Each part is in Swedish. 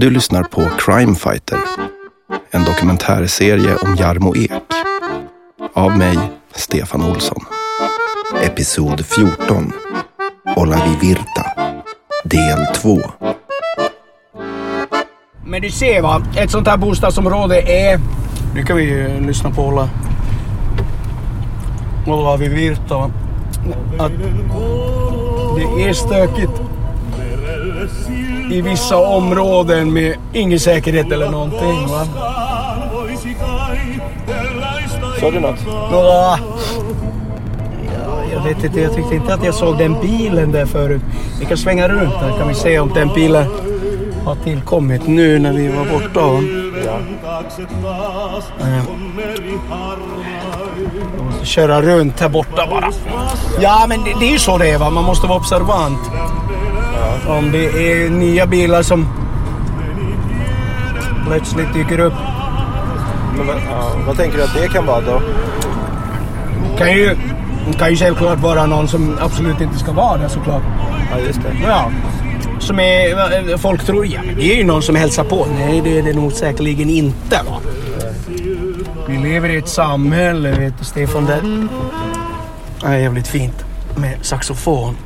Du lyssnar på Crime Fighter, en dokumentärserie om Jarmo Ek. Av mig, Stefan Olsson. Episod 14. Olavi Virta. Del 2. Men du ser va, ett sånt här bostadsområde är... Nu kan vi ju lyssna på Ola. Olavi Virta. Att det är stökigt i vissa områden med ingen säkerhet eller någonting va. Sa du något? Ja, jag vet inte, jag tyckte inte att jag såg den bilen där förut. Vi kan svänga runt här kan vi se om den bilen har tillkommit nu när vi var borta. va? Ja. Eh, Jag måste köra runt här borta bara. Ja, men det, det är ju så det är va. Man måste vara observant. Om det är nya bilar som plötsligt dyker upp. Vad- ja, vad tänker du att det kan vara då? Kan ju, kan ju självklart vara någon som absolut inte ska vara där såklart. Ja, just det. Ja. Som är, folk tror, ja det är ju någon som hälsar på. Nej, det är det nog säkerligen inte va. Vi lever i ett samhälle, vet du Stefan, där det är jävligt fint med saxofon.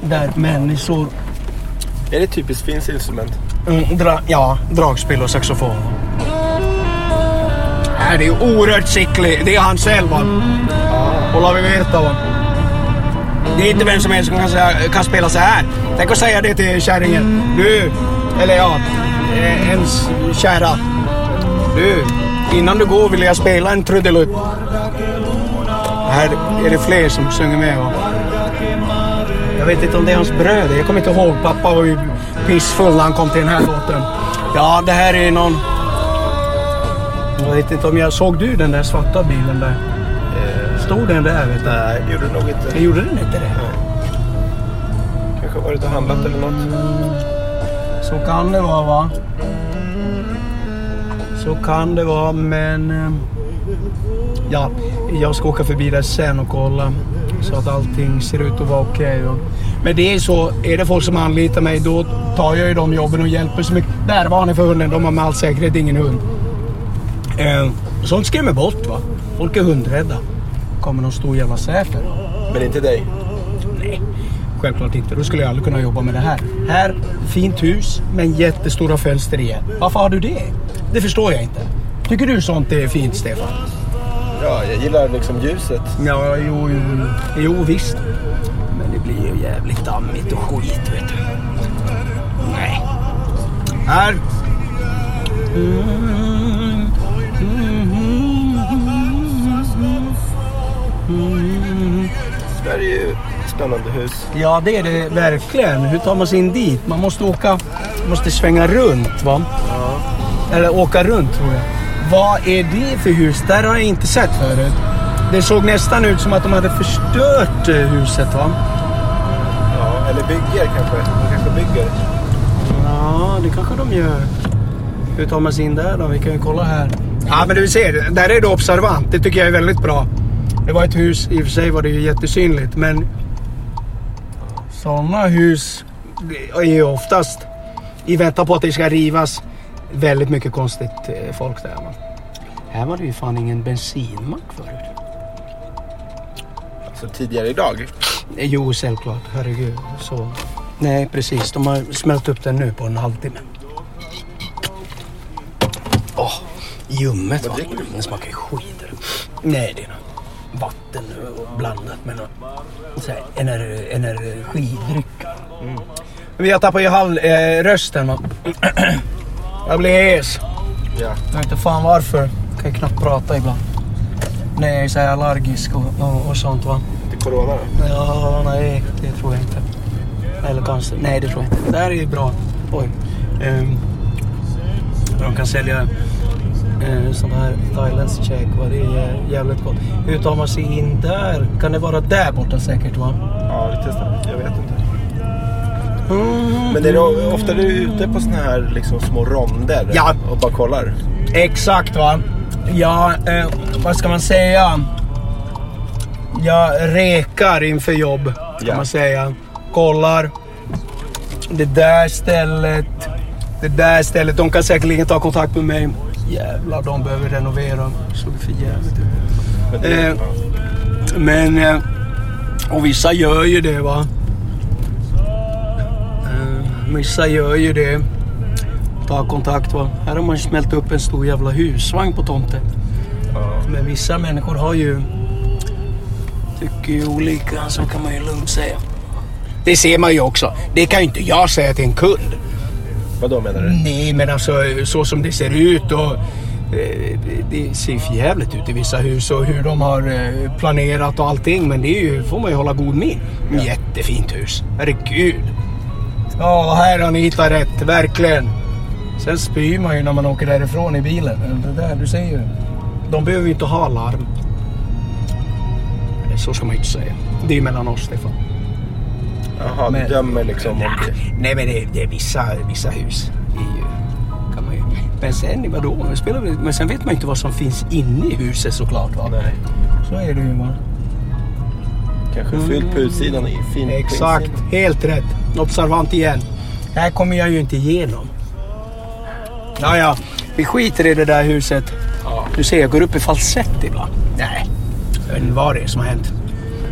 Där människor, Är det typiskt finns instrument? mm, dra, ja, dragspel och saxofon. Nej, det är oerhört skicklig. Det är han själv va. Olavi Virta va. Det är inte vem som helst som kan, kan spela så här. Tänk att säga det till kärringen. Du, eller ja, eh, ens kära. Du, innan du går vill jag spela en trudelutt. Här är det fler som sjunger med va. Jag vet inte om det är hans bröder. Jag kommer inte ihåg. Pappa var ju pissfull när han kom till den här låten. Ja, det här är någon... Jag vet inte om jag... Såg du den där svarta bilen där? Stod den där vet du? Nej, det gjorde nog inte. Jag gjorde den inte det? Kanske varit och handlat eller något. Så kan det vara va? Så kan det vara men... eh, Ja, jag ska åka förbi där sen och kolla så att allting ser ut att vara okej. då. Men det är så, är det folk som anlitar mig då tar jag ju de jobben och hjälper så mycket. Där var ni för hunden, de har med all säkerhet ingen hund. Eh, sånt skrämmer bort va. Folk är hundrädda. Kommer någon stor jävla säfer. Men inte dig? Nej, självklart inte. Då skulle jag aldrig kunna jobba med det här. Här, fint hus, men jättestora fönster igen. Varför har du det? Det förstår jag inte. Tycker du sånt är fint, Stefan? Ja, jag gillar liksom ljuset. Ja, jo, jo, jo visst. Men det blir ju jävligt dammigt och skit, vet du. Nej. Här. Det här är ju spännande hus. Ja, det är det verkligen. Hur tar man sig in dit? Man måste åka, måste svänga runt, va? Eller åka runt, tror jag. Vad är det för hus? Där har jag inte sett förut. Det såg nästan ut som att de hade förstört eh, huset, va? Ja, eller bygger kanske. De kanske bygger. Ja, det kanske de gör. Hur tar man sig in där då? Vi kan ju kolla här. Ja, men du ser, där är du observant. Det tycker jag är väldigt bra. Det var ett hus, i och för sig var det ju jättesynligt, men sådana hus är ju oftast i väntan på att det ska rivas väldigt mycket konstigt eh, folk där. Va? Här var det ju fan ingen bensinmack förut. Alltså tidigare idag. Eh, Jo, självklart. Herregud. Så. Nej, precis. De har smält upp den nu på en halvtimme. Åh, ljummet va? Den smakar ju skit. Nej, det är något vatten och blandat med något så här, ener, energidryck. Men jag tappar ju halv, eh, rösten va. jag blir hes. Ja. Jag vet inte fan varför. Kan ju knappt prata ibland. Nej, jag är så här allergisk och, och, och sånt va. Till corona. Ja, nej, det tror jag inte. Eller kanske, nej det tror jag inte. Det här är ju bra. Oj. Um, de kan sälja uh, sån här thailändsk käk. va? Det är jä- jävligt gott. Hur tar man sig in där? Kan det vara där borta säkert va? Ja, det testar Jag vet inte. Men är det ofta du ute på såna här liksom små ronder? Ja. Och bara kollar? Exakt va. Ja, eh, vad ska man säga? Jag rekar inför jobb kan Ja. man säga. Kollar. Det där stället Det där stället, de kan säkerligen ta kontakt med mig. Jävlar, de behöver renovera. Såg för jävligt ut. Eh, Men... eh, Och vissa gör ju det va. Vissa gör ju det. Ta kontakt va. Här har man smält upp en stor jävla husvagn på tomten. ja. Men vissa människor har ju... Tycker ju olika, så kan man ju lugnt säga. Det ser man ju också. Det kan ju inte jag säga till en kund. Vad då menar du? Nej, men alltså så som det ser ut och... eh, det- ser för jävligt ut i vissa hus och hur de har eh, planerat och allting. Men det är ju, får man ju hålla god min. Jättefint hus. Herregud. Ja, här har ni hittat rätt. Verkligen. Sen spyr man ju när man åker därifrån i bilen. Det där, du ser ju. De behöver ju inte ha larm. Så ska man ju inte säga. Det är mellan oss, Stefan. Jaha, Men- du dömer liksom om det. Nej, men det, det är vissa, vissa hus. Ju, kan man ju. Men sen, vadå? Men sen vet man ju inte vad som finns inne i huset såklart. Va? Nej. Så är det ju. Va? Kanske fyllt på utsidan i fin Exakt, insidan. helt rätt. Observant igen. Här kommer jag ju inte igenom. Ja, ja. Vi skiter i det där huset. Ja. Du ser, jag går upp i falsett ibland. Nej, jag vet inte vad det är som har hänt.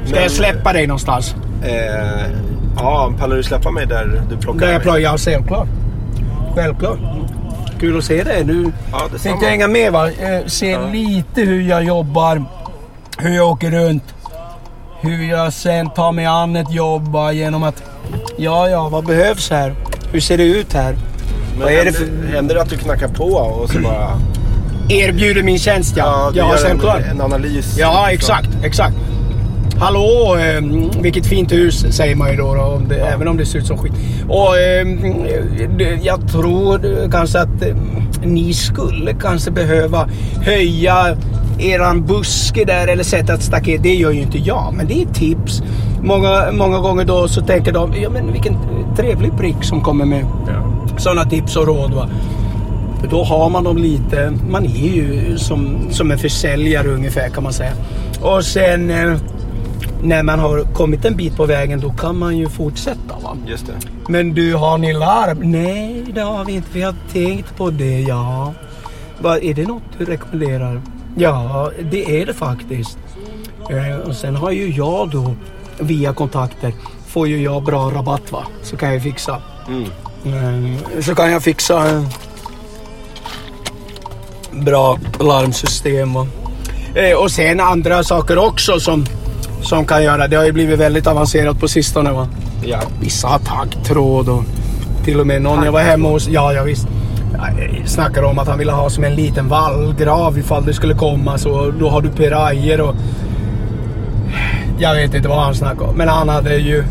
Ska Men- jag släppa dig någonstans? Eh, ja, pallar du släppa mig där du plockar Där jag plöjer? Ja, självklart. Självklart. Kul att se dig. Du Ja, tänkte hänga med va? Eh, Se Ja. lite hur jag jobbar. Hur jag åker runt. Hur jag sen tar mig an ett jobb va, genom att... Ja, ja, vad behövs här? Hur ser det ut här? Men vad är det händer, för... händer det att du knackar på och så bara... Erbjuder min tjänst ja. Ja, gör självklart. en, en analys. Ja, exakt, exakt. Hallå, eh, vilket fint hus säger man ju då, då om det, även om det ser ut som skit. Och eh, det- jag tror kanske att eh, ni skulle kanske behöva höja eran buske där eller sätta ett staket. Det gör ju inte jag, men det är tips. Många, många gånger då så tänker de, ja men vilken trevlig prick som kommer med Ja. sådana tips och råd. Va? Då har man dem lite. Man är ju som, som en försäljare ungefär kan man säga. Och sen eh, när man har kommit en bit på vägen då kan man ju fortsätta. Va? Just det. Men du, har ni larm? Nej, det har vi inte. Vi har tänkt på det, ja. Va, är det något du rekommenderar? Ja, det är det faktiskt. Eh, och sen har ju jag då via kontakter får ju jag bra rabatt va. Så kan jag fixa. Mm. Eh, Så kan jag fixa bra larmsystem. Och, eh, och sen andra saker också som, som kan göra. Det har ju blivit väldigt avancerat på sistone. Va? Ja. Vissa taggtråd och till och med någon jag var hemma hos. Ja, ja visst. Snackade om att han ville ha som en liten vallgrav ifall det skulle komma. Så då har du pirajer och... Jag vet inte vad han snackade om. Men han hade ju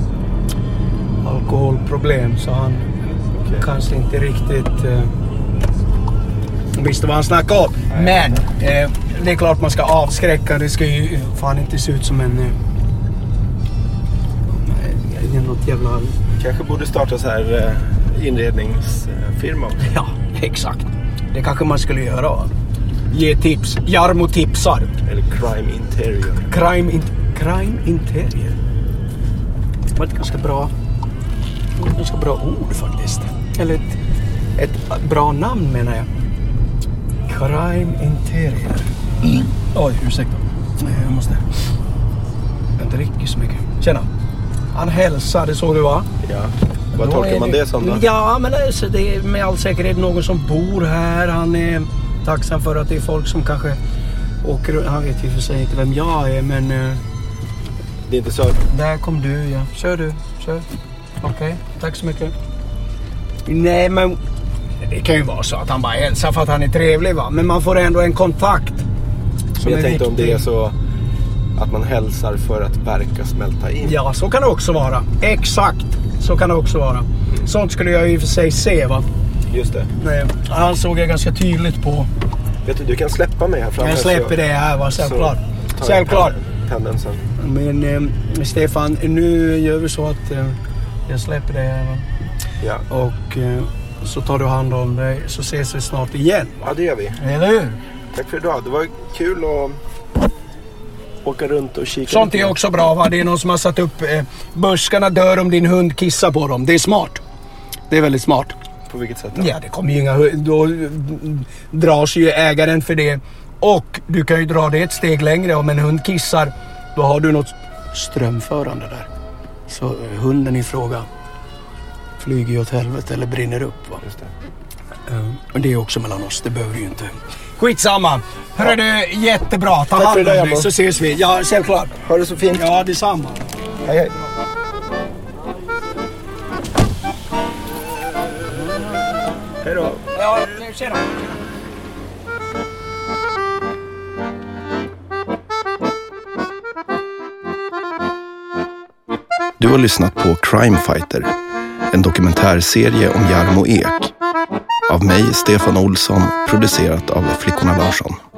alkoholproblem så han Okej. kanske inte riktigt eh, visste vad han snackade om. Men eh, det är klart man ska avskräcka. Det ska ju fan inte se ut som en... Eh, något jävla... Kanske borde starta så här eh, inredningsfirma också. Ja, exakt. Det kanske man skulle göra. va? Ge tips. Jarmo tipsar. Eller crime interior. Crime, in, crime interior. Det var ett ganska bra, ganska bra ord faktiskt. Eller ett, ett bra namn menar jag. Crime interior. Oj, ursäkta. Jag måste... Jag dricker så mycket. Tjena. Han hälsade, såg du va? Ja. Vad tolkar man det som då? Ja, men alltså, det är med all säkerhet någon som bor här. Han är tacksam för att det är folk som kanske åker runt. Han vet ju för sig inte vem jag är, men... eh, Det är inte så där kom du ja. Kör du. Kör. Okej, tack så mycket. Nej men det kan ju vara så att han bara hälsar för att han är trevlig va. Men man får ändå en kontakt. som jag tänkte om det viktig. är så att man hälsar för att verka smälta in. Ja, så kan det också vara. Exakt. Så kan det också vara. Sånt skulle jag i och för sig se va. Just det. Nej, Han såg jag ganska tydligt på. Vet du, du kan släppa mig här framme. Jag släpper så- det här va, självklart. Självklart. pen- Pendeln sen. Men eh, Stefan, nu gör vi så att eh, jag släpper det här va. Ja. Och eh, så tar du hand om dig så ses vi snart igen. ja, det gör vi. Eller hur? Tack för idag. Det var kul att åka runt och kika. Sånt är också bra va. Det är någon som har satt upp eh, buskarna dör om din hund kissar på dem. Det är smart. Det är väldigt smart. På vilket sätt då? Ja, det kommer ju inga... Då dras ju ägaren för det. Och du kan ju dra det ett steg längre. Om en hund kissar, då har du något strömförande där. Så eh, hunden i fråga flyger ju åt helvete eller brinner upp. Va? Det. Eh, Men det är också mellan oss, det behöver du ju inte. Skitsamma. Hörru du, jättebra. Ta hand om dig så ses vi. Ja, självklart. Ha det så fint. Ja, detsamma. Hej hej. Hej då. Ja, tjena. Du har lyssnat på Crime Fighter, en dokumentärserie om Jarmo Ek. Av mig, Stefan Olsson, producerat av Flickorna Larsson.